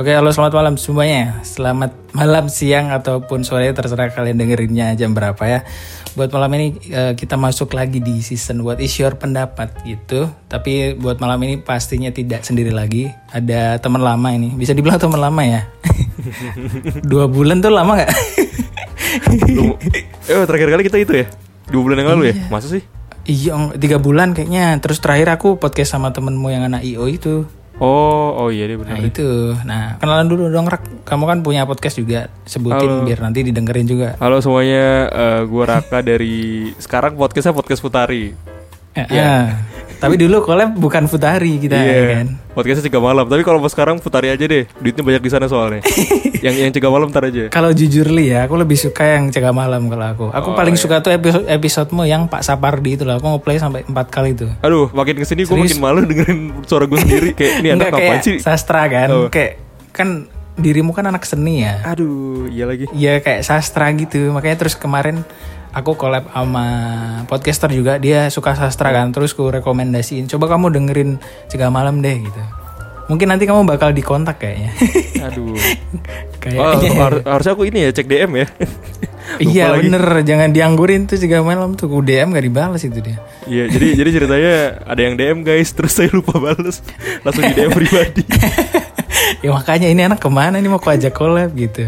Oke, halo selamat malam semuanya. Selamat malam, siang ataupun sore terserah kalian dengerinnya jam berapa ya. Buat malam ini eh, kita masuk lagi di season What is your pendapat gitu. Tapi buat malam ini pastinya tidak sendiri lagi. Ada teman lama ini. Bisa dibilang teman lama ya. Dua bulan tuh lama nggak? Lu, eh terakhir kali kita itu ya dua bulan yang lalu ya masa sih iya, tiga bulan kayaknya. Terus terakhir aku podcast sama temenmu yang anak IO itu. Oh oh iya deh benar Nah itu, nah kenalan dulu dong Rak. Kamu kan punya podcast juga, sebutin Halo. biar nanti didengerin juga. halo semuanya eh, gua Raka dari sekarang podcastnya podcast Putari eh. Tapi dulu collab bukan Futari kita ya iya kan. podcastnya cegah malam tapi kalau pas sekarang Putari aja deh duitnya banyak di sana soalnya yang yang cegah malam ntar aja Kalau jujur li ya, aku lebih suka yang cegah malam kalau aku. Aku Oh, paling iya. suka tuh episode episodemu yang Pak Sapardi itu lah. Aku ngeplay sampai empat kali tuh. aduh makin ke sini gue makin malu dengerin suara gue sendiri kayak ini anak apa sih sastra kan. Oh. Kayak kan dirimu kan anak seni ya. aduh iya lagi Iya kayak sastra gitu. Makanya terus kemarin aku collab sama podcaster juga. Dia suka sastra kan. Terus ku rekomendasiin. Coba kamu dengerin cegah malam deh gitu. Mungkin nanti kamu bakal dikontak kayaknya. aduh oh, kayaknya. har- harusnya aku ini ya cek DM ya Iya lagi. bener, jangan dianggurin tuh juga malam tuh DM gak dibalas itu dia. Iya, jadi jadi ceritanya ada yang DM guys, terus saya lupa bales, langsung di DM pribadi. ya makanya ini anak ke mana nih mau aku ajak collab gitu.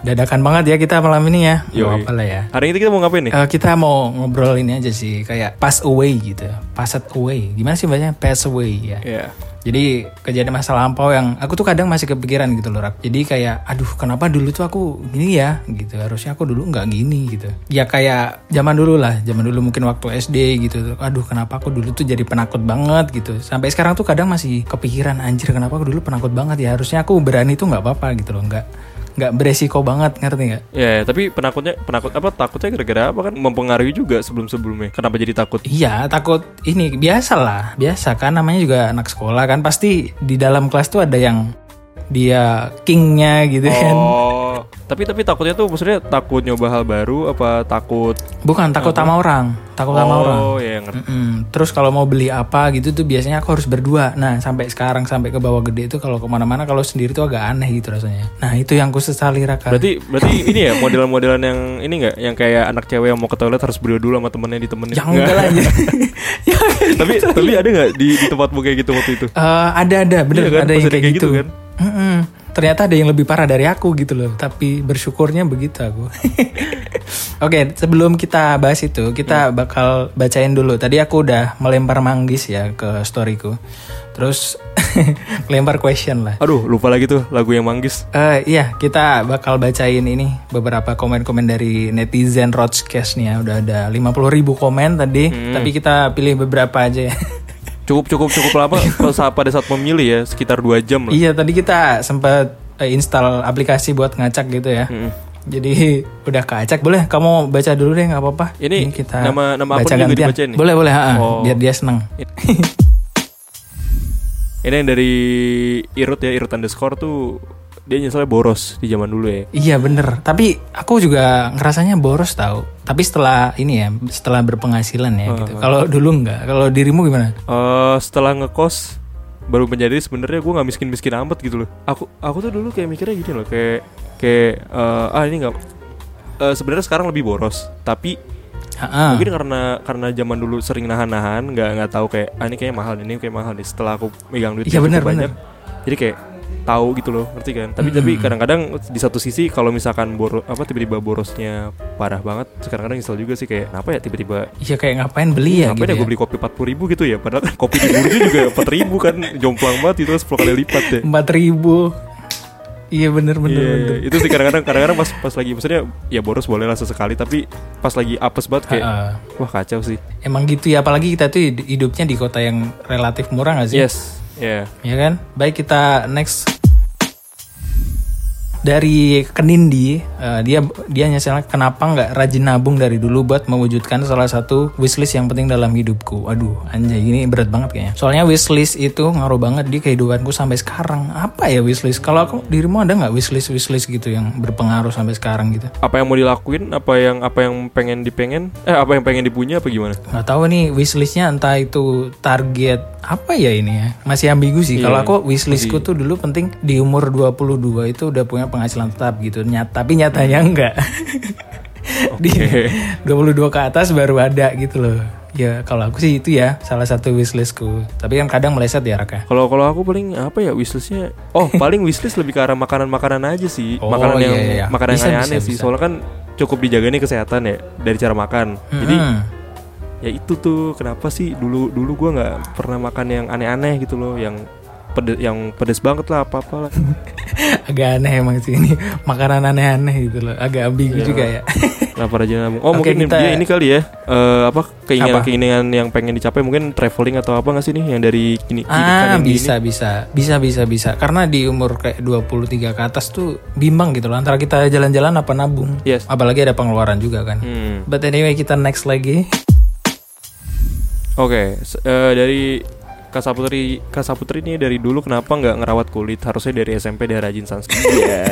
Dadakan banget ya kita malam ini ya. Yoi. apa lah ya. Hari ini kita mau ngapain nih? Eh, kita mau ngobrol ini aja sih kayak pass away gitu, passed away. Gimana sih bacanya pass away ya? Iya. Jadi kejadian masa lampau yang aku tuh kadang masih kepikiran gitu loh Rak. Jadi kayak aduh kenapa dulu tuh aku gini ya gitu. Harusnya aku dulu nggak gini gitu. Ya kayak zaman dulu lah, zaman dulu mungkin waktu SD gitu. Aduh kenapa aku dulu tuh jadi penakut banget gitu. Sampai sekarang tuh kadang masih kepikiran anjir kenapa aku dulu penakut banget ya. Harusnya aku berani tuh nggak apa-apa gitu loh. Nggak nggak beresiko banget ngerti nggak? Ya, tapi penakutnya penakut apa takutnya gara-gara apa kan mempengaruhi juga sebelum-sebelumnya. Kenapa jadi takut? Iya takut ini biasa lah biasa kan namanya juga anak sekolah kan pasti di dalam kelas tuh ada yang dia kingnya gitu kan Oh, tapi tapi takutnya tuh maksudnya takut nyoba hal baru apa takut bukan takut sama orang takut sama orang Oh, ya ngerti. Mm-mm. terus kalau mau beli apa gitu tuh biasanya aku harus berdua nah sampai sekarang sampai ke bawah gede itu kalau ke mana-mana kalau sendiri tuh agak aneh gitu rasanya nah itu yang aku sesali Raka Berarti berarti ini ya modelan-modelan yang ini enggak yang kayak anak cewek yang mau ke toilet harus berdua dulu sama temennya ditemenin. yang enggak lah ya. Ya, tapi tapi ada nggak di, di tempatmu kayak gitu waktu itu? Eh, ada ada bener Iya kan, ada yang kayak kayak gitu, gitu kan? Mm-mm. Ternyata ada yang lebih parah dari aku gitu loh. Tapi bersyukurnya begitu aku. Oke sebelum kita bahas itu kita bakal bacain dulu. Tadi aku udah melempar manggis ya ke storyku. Terus lempar question lah. Aduh, lupa lagi tuh lagu yang manggis. Eh iya, kita bakal bacain ini beberapa komen-komen dari netizen Roadcast nih ya. Udah ada 50 ribu komen tadi, tapi kita pilih beberapa aja ya. Cukup cukup cukup lama pada saat memilih ya, sekitar 2 jam lah. iya, tadi kita sempat eh, install aplikasi buat ngacak gitu ya. Mm. Jadi udah keacak, boleh kamu baca dulu deh nggak apa-apa. Ini kita nama- nama baca akun juga gantian. dibacain nih? Boleh boleh, ha, Oh. biar dia seneng. Ini yang dari Irut ya, Irut underscore tuh dia nyeselnya boros di zaman dulu ya. Iya bener, tapi aku juga ngerasanya boros tau. Tapi setelah ini ya, setelah berpenghasilan ya gitu. Kalau dulu nggak, kalau dirimu gimana? Eh setelah ngekos baru menjadi sebenarnya gue nggak miskin miskin amat gitu loh. Aku aku tuh dulu kayak mikirnya gini loh, kayak kayak eh, ah ini nggak eh, sebenarnya sekarang lebih boros, tapi Ha-ha. Mungkin karena karena zaman dulu sering nahan-nahan, nggak nggak tahu kayak ah, ini kayaknya mahal, ini kayak mahal nih. Setelah aku megang duit Iya, yang cukup benar, banyak, jadi kayak tahu gitu loh, ngerti kan? Tapi tapi kadang-kadang di satu sisi kalau misalkan boros apa tiba-tiba borosnya parah banget, kadang-kadang nyesel juga sih kayak kenapa ya tiba-tiba Iya kayak ngapain beli ya Ngapain gitu ya ya. gue beli kopi 40 ribu gitu ya Padahal kopi di Burjo juga 4 ribu kan Jomplang banget itu 10 kali lipat ya Empat ribu. Iya bener bener. Iya, bener. itu sih kadang-kadang kadang-kadang pas pas lagi maksudnya ya boros boleh lah sesekali tapi pas lagi apes banget kayak Ha-ha. wah kacau sih. Emang gitu ya, apalagi kita tuh hid- hidupnya di kota yang relatif murah gak sih? Yes. Ya. Ya kan? Baik kita next dari Kenindi eh, dia dia nyesel kenapa nggak rajin nabung dari dulu buat mewujudkan salah satu wishlist yang penting dalam hidupku. Aduh, anjay ini berat banget kayaknya. Soalnya wishlist itu ngaruh banget di kehidupanku sampai sekarang. Apa ya wishlist? Kalau aku dirimu ada nggak wishlist wishlist gitu yang berpengaruh sampai sekarang gitu? Apa yang mau dilakuin? Apa yang apa yang pengen dipengen? Eh apa yang pengen dipunya apa gimana? nggak tahu nih wishlistnya entah itu target apa ya ini ya masih ambigu sih kalau Iya, aku wishlistku tuh dulu penting di umur 22 itu udah punya penghasilan tetap gitu Nyat, tapi nyatanya enggak di 22 ke atas baru ada gitu loh ya kalau aku sih itu ya salah satu wishlistku tapi kan kadang meleset ya Raka Kalau kalau aku paling apa ya wishlistnya? Oh paling wishlist lebih ke arah makanan-makanan aja sih. Oh, makanan iya, yang iya, iya. makanan Bisa, yang aneh bisa, sih. bisa. Soalnya kan cukup dijaga nih kesehatan ya dari cara makan. Jadi Hmm. ya itu tuh kenapa sih dulu dulu gua nggak pernah makan yang aneh-aneh gitu loh yang pedes yang pedes banget lah apa apa lah. Agak aneh emang sih ini. Makanan aneh-aneh gitu loh. Agak ambigu Iya. juga ya. Kenapa raja nabung oh Oke, mungkin kita- dia ini kali ya. Eh, apa keinginan Apa? keinginan yang pengen dicapai mungkin traveling atau apa nggak sih nih yang dari kini Ah kan ini? bisa bisa. Bisa bisa bisa. Karena di umur kayak 23 ke atas tuh bimbang gitu loh. Antara kita jalan-jalan apa nabung. Yes. apalagi ada pengeluaran juga kan. Hmm. but anyway kita next lagi. Oke, s- eh, dari Kak Saputri, Kak Saputri ini dari dulu kenapa nggak ngerawat kulit? Harusnya dari SMP dia rajin sunscreen. Iya.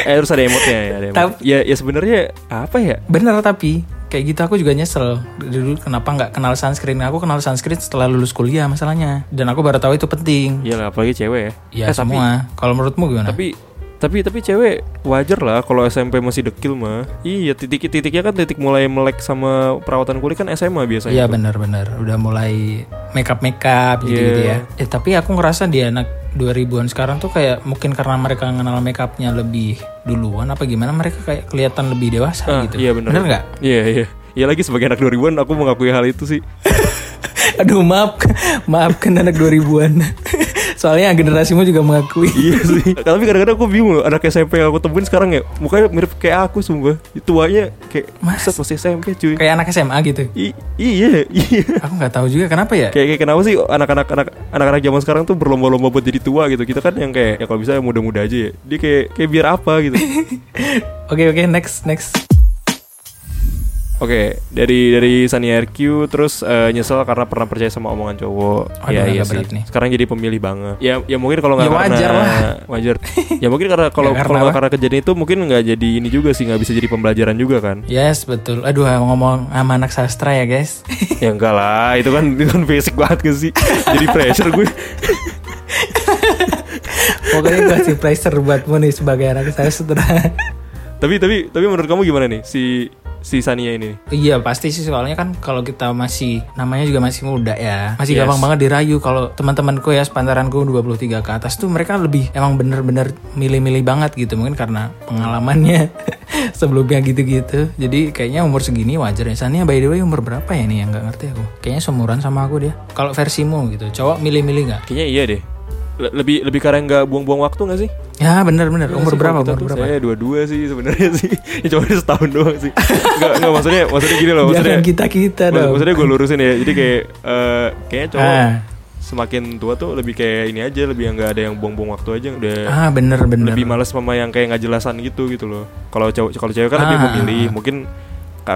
eh harus ada emotnya ya, ada emot. Tapi- Ya, ya sebenarnya apa ya? bener tapi kayak gitu aku juga nyesel dari dulu kenapa nggak kenal sunscreen aku kenal sunscreen setelah lulus kuliah masalahnya dan aku baru tahu itu penting Iya apalagi cewek ya. ya Eh, semua kalau menurutmu gimana Tapi tapi tapi cewek wajar lah kalau SMP masih dekil mah. Iya, titik-titiknya kan titik mulai melek sama perawatan kulit kan SMA biasanya. Iya benar-benar udah mulai makeup makeup gitu gitu Iya. ya. Eh tapi aku ngerasa di anak 2000-an sekarang tuh kayak mungkin karena mereka mengenal makeupnya lebih duluan apa gimana mereka kayak kelihatan lebih dewasa Ah, gitu. Iya benar. Bener nggak? Iya, iya. Iya lagi sebagai anak 2000-an aku mengakui hal itu sih. Aduh maaf maafkan anak 2000-an. Soalnya generasimu juga mengakui. iya sih. Tapi kadang-kadang aku bingung loh anak SMP yang aku temuin sekarang ya mukanya mirip kayak aku sumpah. Tuanya kayak Mas. masa masih SMP cuy. Kayak anak SMA gitu. I- iya, iya. Aku nggak tahu juga kenapa ya. Kayak, kayak kenapa sih anak-anak anak anak-anak zaman sekarang tuh berlomba-lomba buat jadi tua gitu. Kita kan yang kayak ya kalau bisa muda-muda aja ya. Dia kayak kayak biar apa gitu. Oke oke next next. Oke, dari dari Sunny RQ terus eh, nyesel karena pernah percaya sama omongan cowok. Aduh, ya iya sih. nih. Sekarang jadi pemilih banget. Ya ya mungkin kalau nggak Ya, wajar karena lah. wajar. ya mungkin karena kalau Ya, karena kalau karena kejadian itu mungkin nggak jadi ini juga sih nggak bisa jadi pembelajaran juga kan. Yes betul. Aduh ngomong sama anak sastra ya guys. ya enggak lah, itu kan itu kan basic banget gak sih. jadi pressure gue. Pokoknya gue kasih pressure buatmu nih sebagai anak sastra. Tapi tapi tapi menurut kamu gimana nih si si Sania ini? Iya pasti sih. Soalnya kan kalau kita masih namanya juga masih muda ya. Masih Yes. gampang banget dirayu. Kalau teman-temanku ya sepantaranku 23 ke atas tuh mereka lebih emang bener-bener milih-milih banget gitu. Mungkin karena pengalamannya sebelumnya gitu-gitu. Jadi kayaknya umur segini wajar ya. Sania by the way umur berapa ya nih? Yang nggak ngerti aku. Kayaknya seumuran sama aku dia. Kalau versimu gitu cowok milih-milih nggak? Kayaknya iya deh. Le- lebih lebih karena nggak buang-buang waktu nggak sih? ya bener-bener umur Iya sih, berapa umur berapa Saya dua-dua sih sebenarnya sih. Ya cuma setahun doang sih. Enggak enggak maksudnya maksudnya gini loh, maksudnya jangan kita kita Maksud- dong Maksudnya gue lurusin ya. Jadi kayak eh kayaknya cowok Ah. semakin tua tuh lebih kayak ini aja, lebih yang nggak ada yang buang-buang waktu aja udah ah bener-bener lebih males sama yang kayak nggak jelasan gitu gitu loh. Kalau cowok kalau cewek kan lebih Ah. memilih, mungkin ka-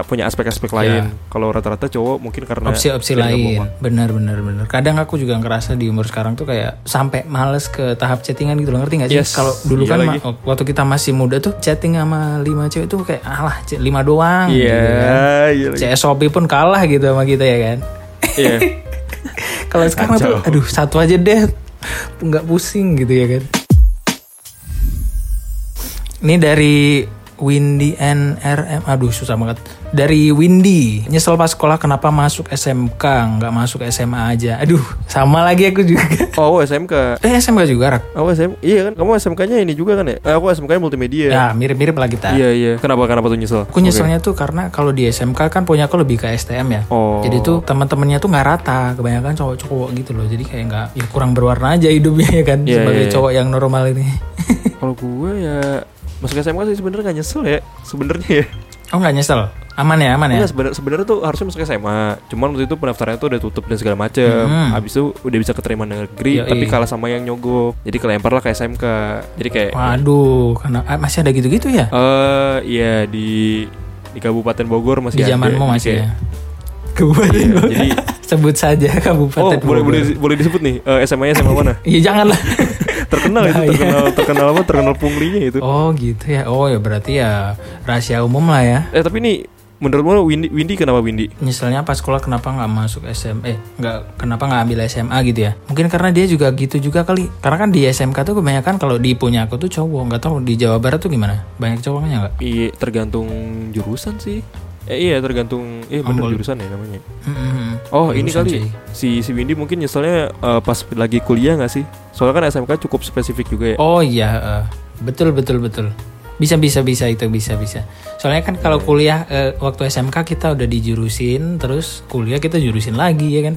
punya aspek-aspek lain. Kalau rata-rata cowok mungkin karena opsi-opsi lain benar benar benar kadang aku juga ngerasa di umur sekarang tuh kayak sampai males ke tahap chattingan gitu loh ngerti gak sih Yes, kalau dulu iya kan lagi. waktu kita masih muda tuh chatting sama lima cewek tuh kayak alah lima doang Iya, gitu kan. iya. CSOP pun kalah gitu sama kita ya kan Iya. kalau sekarang tuh Kacau. aduh satu aja deh nggak pusing gitu ya kan ini dari Windy NRM aduh susah banget dari Windy nyesel pas sekolah kenapa masuk SMK nggak masuk SMA aja. Aduh sama lagi aku juga. Oh SMK eh SMK juga rak? Aku SM Iya kan Kamu SMK-nya ini juga kan ya? Eh, Aku SMK-nya multimedia. Ya mirip-mirip lah kita. Iya iya. Kenapa kenapa tuh nyesel? Aku nyeselnya tuh karena kalau di SMK kan punya aku lebih ke STM ya. Oh. Jadi tuh teman-temannya tuh nggak rata, kebanyakan cowok-cowok gitu loh. Jadi kayak nggak ya kurang berwarna aja hidupnya ya kan? Iya, sebagai iya. cowok yang normal ini. Kalau gue ya Masuk SMK sih sebenarnya gak nyesel ya. Sebenarnya ya oh nggak nyesel, aman ya aman ya. Sebenarnya sebenarnya tuh harusnya masuk SMA. Cuman waktu itu pendaftarannya tuh udah tutup dan segala macem. Hmm. Habis itu udah bisa keterima negeri, Yoi. tapi kalah sama yang nyogok. Jadi kelempar lah ke SMK. Jadi kayak Waduh, karena ah, masih ada gitu-gitu ya? eh iya di di Kabupaten Bogor masih di ada. zamanmu Jadi masih kayak- ya. Kabupaten Iya, Bogor. jadi- sebut saja Oh, Kabupaten boleh Bogor. boleh boleh disebut nih eh, SMA-nya SMA mana? Iya janganlah. Terkenal itu, Bahaya. terkenal terkenal apa? Terkenal punglinya itu. oh gitu ya. Oh ya berarti ya rahasia umum lah ya. Eh tapi ini menurutmu Windy Windy kenapa Windy? Nyeselnya pas sekolah kenapa nggak masuk SM eh nggak kenapa nggak ambil SMA gitu ya mungkin karena dia juga gitu juga kali karena kan di SMK tuh kebanyakan kalau di punya aku tuh cowok nggak tahu di Jawa Barat tuh gimana banyak cowoknya nggak Iya, tergantung jurusan sih. Eh iya tergantung eh bener Ambol. jurusan ya namanya. Mm-mm. Oh ini Jurusan kali sih. si si Windy mungkin nyeselnya eh, pas lagi kuliah nggak sih? Soalnya kan SMK cukup spesifik juga ya. oh iya eh. betul betul betul bisa bisa bisa itu bisa bisa soalnya kan kalau kuliah eh, waktu SMK kita udah dijurusin terus kuliah kita jurusin lagi ya kan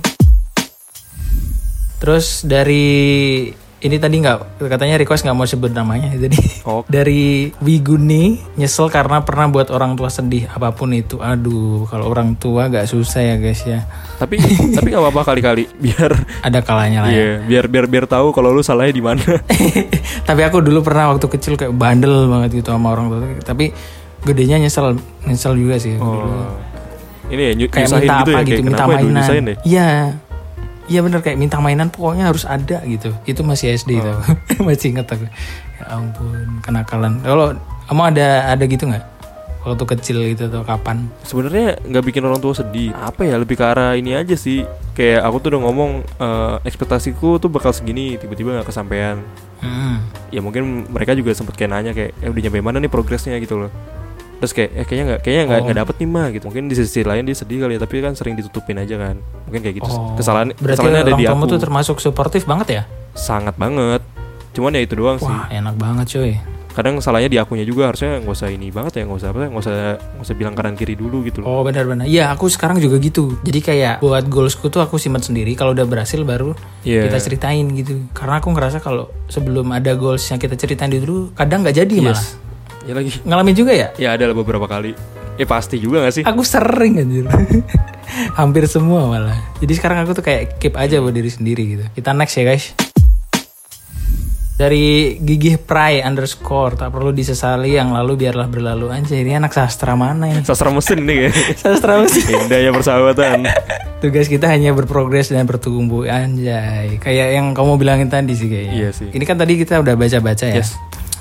terus dari ini tadi nggak katanya request nggak mau sebut namanya jadi Oh. dari Wiguni nyesel karena pernah buat orang tua sedih apa pun itu aduh kalau orang tua gak susah ya guys ya Tapi tapi nggak apa-apa kali-kali biar ada kalanya lah ya iya biar biar biar tahu kalau lu salahnya di mana. tapi aku dulu pernah waktu kecil kayak bandel banget gitu sama orang tua tapi gedenya nyesel nyesel juga sih dulu. Oh. Ini ya kayak minta gitu apa ya gitu kayak minta ya dulu mainan ya? iya iya bener kayak minta mainan pokoknya harus ada gitu itu masih SD itu Oh. masih inget aku ya ampun kenakalan kalau kamu ada ada gitu nggak waktu kecil gitu atau kapan Sebenarnya nggak bikin orang tua sedih. Apa ya lebih ke arah ini aja sih. Kayak aku tuh udah ngomong eh, ekspektasiku tuh bakal segini, tiba-tiba nggak kesampaian. Hmm. ya mungkin mereka juga sempet kayak nanya kayak eh udah nyampe mana nih progresnya gitu loh terus kayak eh kayaknya nggak kayaknya nggak Oh. nggak dapet nih mah gitu mungkin di sisi lain dia sedih kali ya tapi kan sering ditutupin aja kan mungkin kayak gitu Oh, kesalahan berarti kesalahannya ada di aku tuh termasuk suportif banget ya sangat banget cuman ya itu doang sih wah enak banget cuy kadang salahnya di akunya juga harusnya nggak usah ini banget ya nggak usah apa nggak usah nggak usah bilang kanan kiri dulu gitu loh Oh benar-benar. Iya aku sekarang juga gitu. Jadi kayak buat goalsku tuh aku simpan sendiri. Kalau udah berhasil baru Iya. kita ceritain gitu. Karena aku ngerasa kalau sebelum ada goals yang kita ceritain dulu, kadang nggak jadi malah. Ya lagi Ngalamin juga ya? ya ada lah beberapa kali ya pasti juga gak sih Aku sering anjir. Hampir semua malah. Jadi sekarang aku tuh kayak keep aja buat diri sendiri gitu. Kita next ya guys. Dari gigih pray underscore tak perlu disesali yang lalu biarlah berlalu anjir ini anak sastra mana ini sastra mesin nih kayak sastra mesin indahnya persahabatan Tugas kita hanya berprogres dan bertumbuh anjay. Kayak yang kamu bilangin tadi sih kayaknya. Iya sih. Ini kan tadi kita udah baca-baca ya. Yes.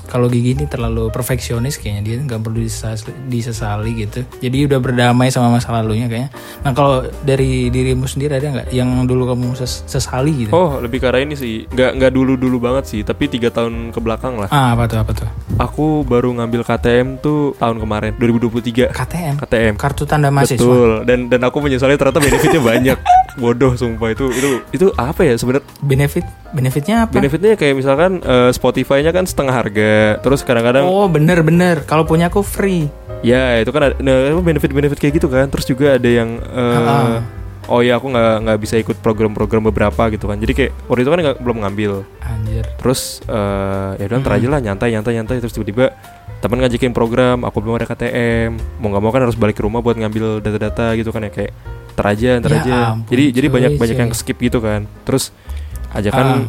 Kalau Gigi ini terlalu perfeksionis kayaknya dia nggak perlu disesali, disesali gitu. Jadi udah berdamai sama masa lalunya kayaknya. Nah kalau dari dirimu sendiri ada nggak yang dulu kamu ses- sesali gitu? Oh lebih ke arah ini sih nggak nggak dulu dulu banget sih tapi tiga tahun ke belakang lah Ah apa tuh apa tuh? aku baru ngambil KTM tuh tahun kemarin 2023 KTM. KTM Kartu tanda mahasiswa. betul dan dan aku menyesali ternyata benefitnya banyak bodoh sumpah itu itu itu apa ya sebenarnya Benefit benefitnya apa? benefitnya kayak misalkan eh, Spotify-nya kan setengah harga terus kadang-kadang Oh bener-bener. Kalau punya aku free. ya itu kan ada nah, benefit-benefit kayak gitu kan terus juga ada yang eh, Ah. oh ya aku nggak nggak bisa ikut program-program beberapa gitu kan jadi kayak waktu itu kan nggak- belum ngambil Anjir. terus eh ya udah Hmm. aja lah nyantai nyantai nyantai terus tiba-tiba teman ngajakin program aku belum ada KTM mau nggak mau kan harus balik ke rumah buat ngambil data-data gitu kan ya kayak ntar aja ntar Ya aja ampun, jadi jadi cuy, banyak banyak cuy. yang skip gitu kan terus ajakan Ah.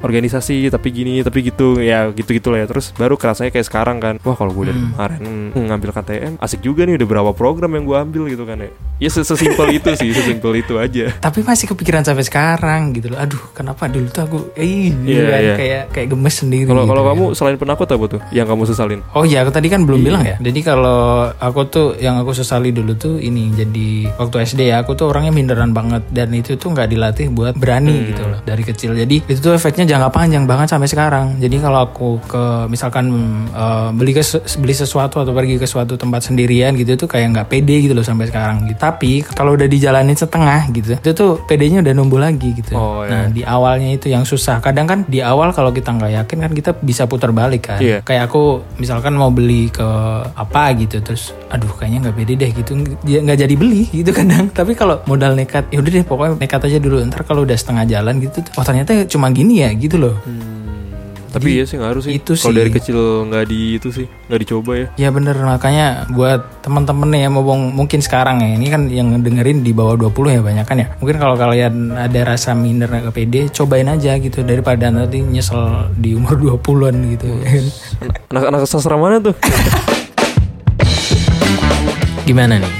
Organisasi tapi gini tapi gitu ya gitu gitu lah ya. Terus baru kerasanya kayak sekarang kan. Wah kalau gue dari Hmm. kemarin hmm, ngambil KTM asik juga nih udah berapa program yang gue ambil gitu kan ya. Ya ses- sesimpel itu sih sesimpel itu aja. Tapi masih kepikiran sampai sekarang gitu loh. Aduh kenapa dulu tuh aku eh Iya, kan, iya. kayak kayak gemes sendiri kalau gitu kalau kamu selain penakut apa tuh yang kamu sesalin? Oh iya aku tadi kan belum Iya. bilang ya. Jadi kalau aku tuh yang aku sesali dulu tuh ini jadi waktu SD ya aku tuh orangnya minderan banget. Dan itu tuh nggak dilatih buat berani Hmm. gitu loh dari kecil. Jadi itu tuh efeknya jangka panjang banget sampai sekarang. Jadi kalau aku ke misalkan eh, beli ke beli sesuatu atau pergi ke suatu tempat sendirian gitu itu kayak nggak pede gitu loh sampai sekarang. Gitu. Tapi kalau udah dijalanin setengah gitu, itu tuh pedenya udah numbuh lagi gitu. Oh, iya. Nah di awalnya itu yang susah. Kadang kan di awal kalau kita nggak yakin kan kita bisa putar balik kan. Iya. Kayak aku misalkan mau beli ke apa gitu terus, aduh kayaknya nggak pede deh gitu, nggak jadi beli gitu kadang. Tapi kalau modal nekat, ya udah deh pokoknya nekat aja dulu. Ntar kalau udah setengah jalan gitu, oh ternyata cuma gini ya gitu loh. Tapi iya sih ngaruh sih. itu Kalau dari kecil nggak di itu sih, nggak dicoba ya. Ya bener makanya buat temen-temen nih ya mau mungkin sekarang ya ini kan yang dengerin di bawah 20 ya banyak kan ya. Mungkin kalau kalian ada rasa minder ke PD cobain aja gitu daripada nanti nyesel di umur 20-an gitu. Anak-anak sastra mana tuh? Gimana nih?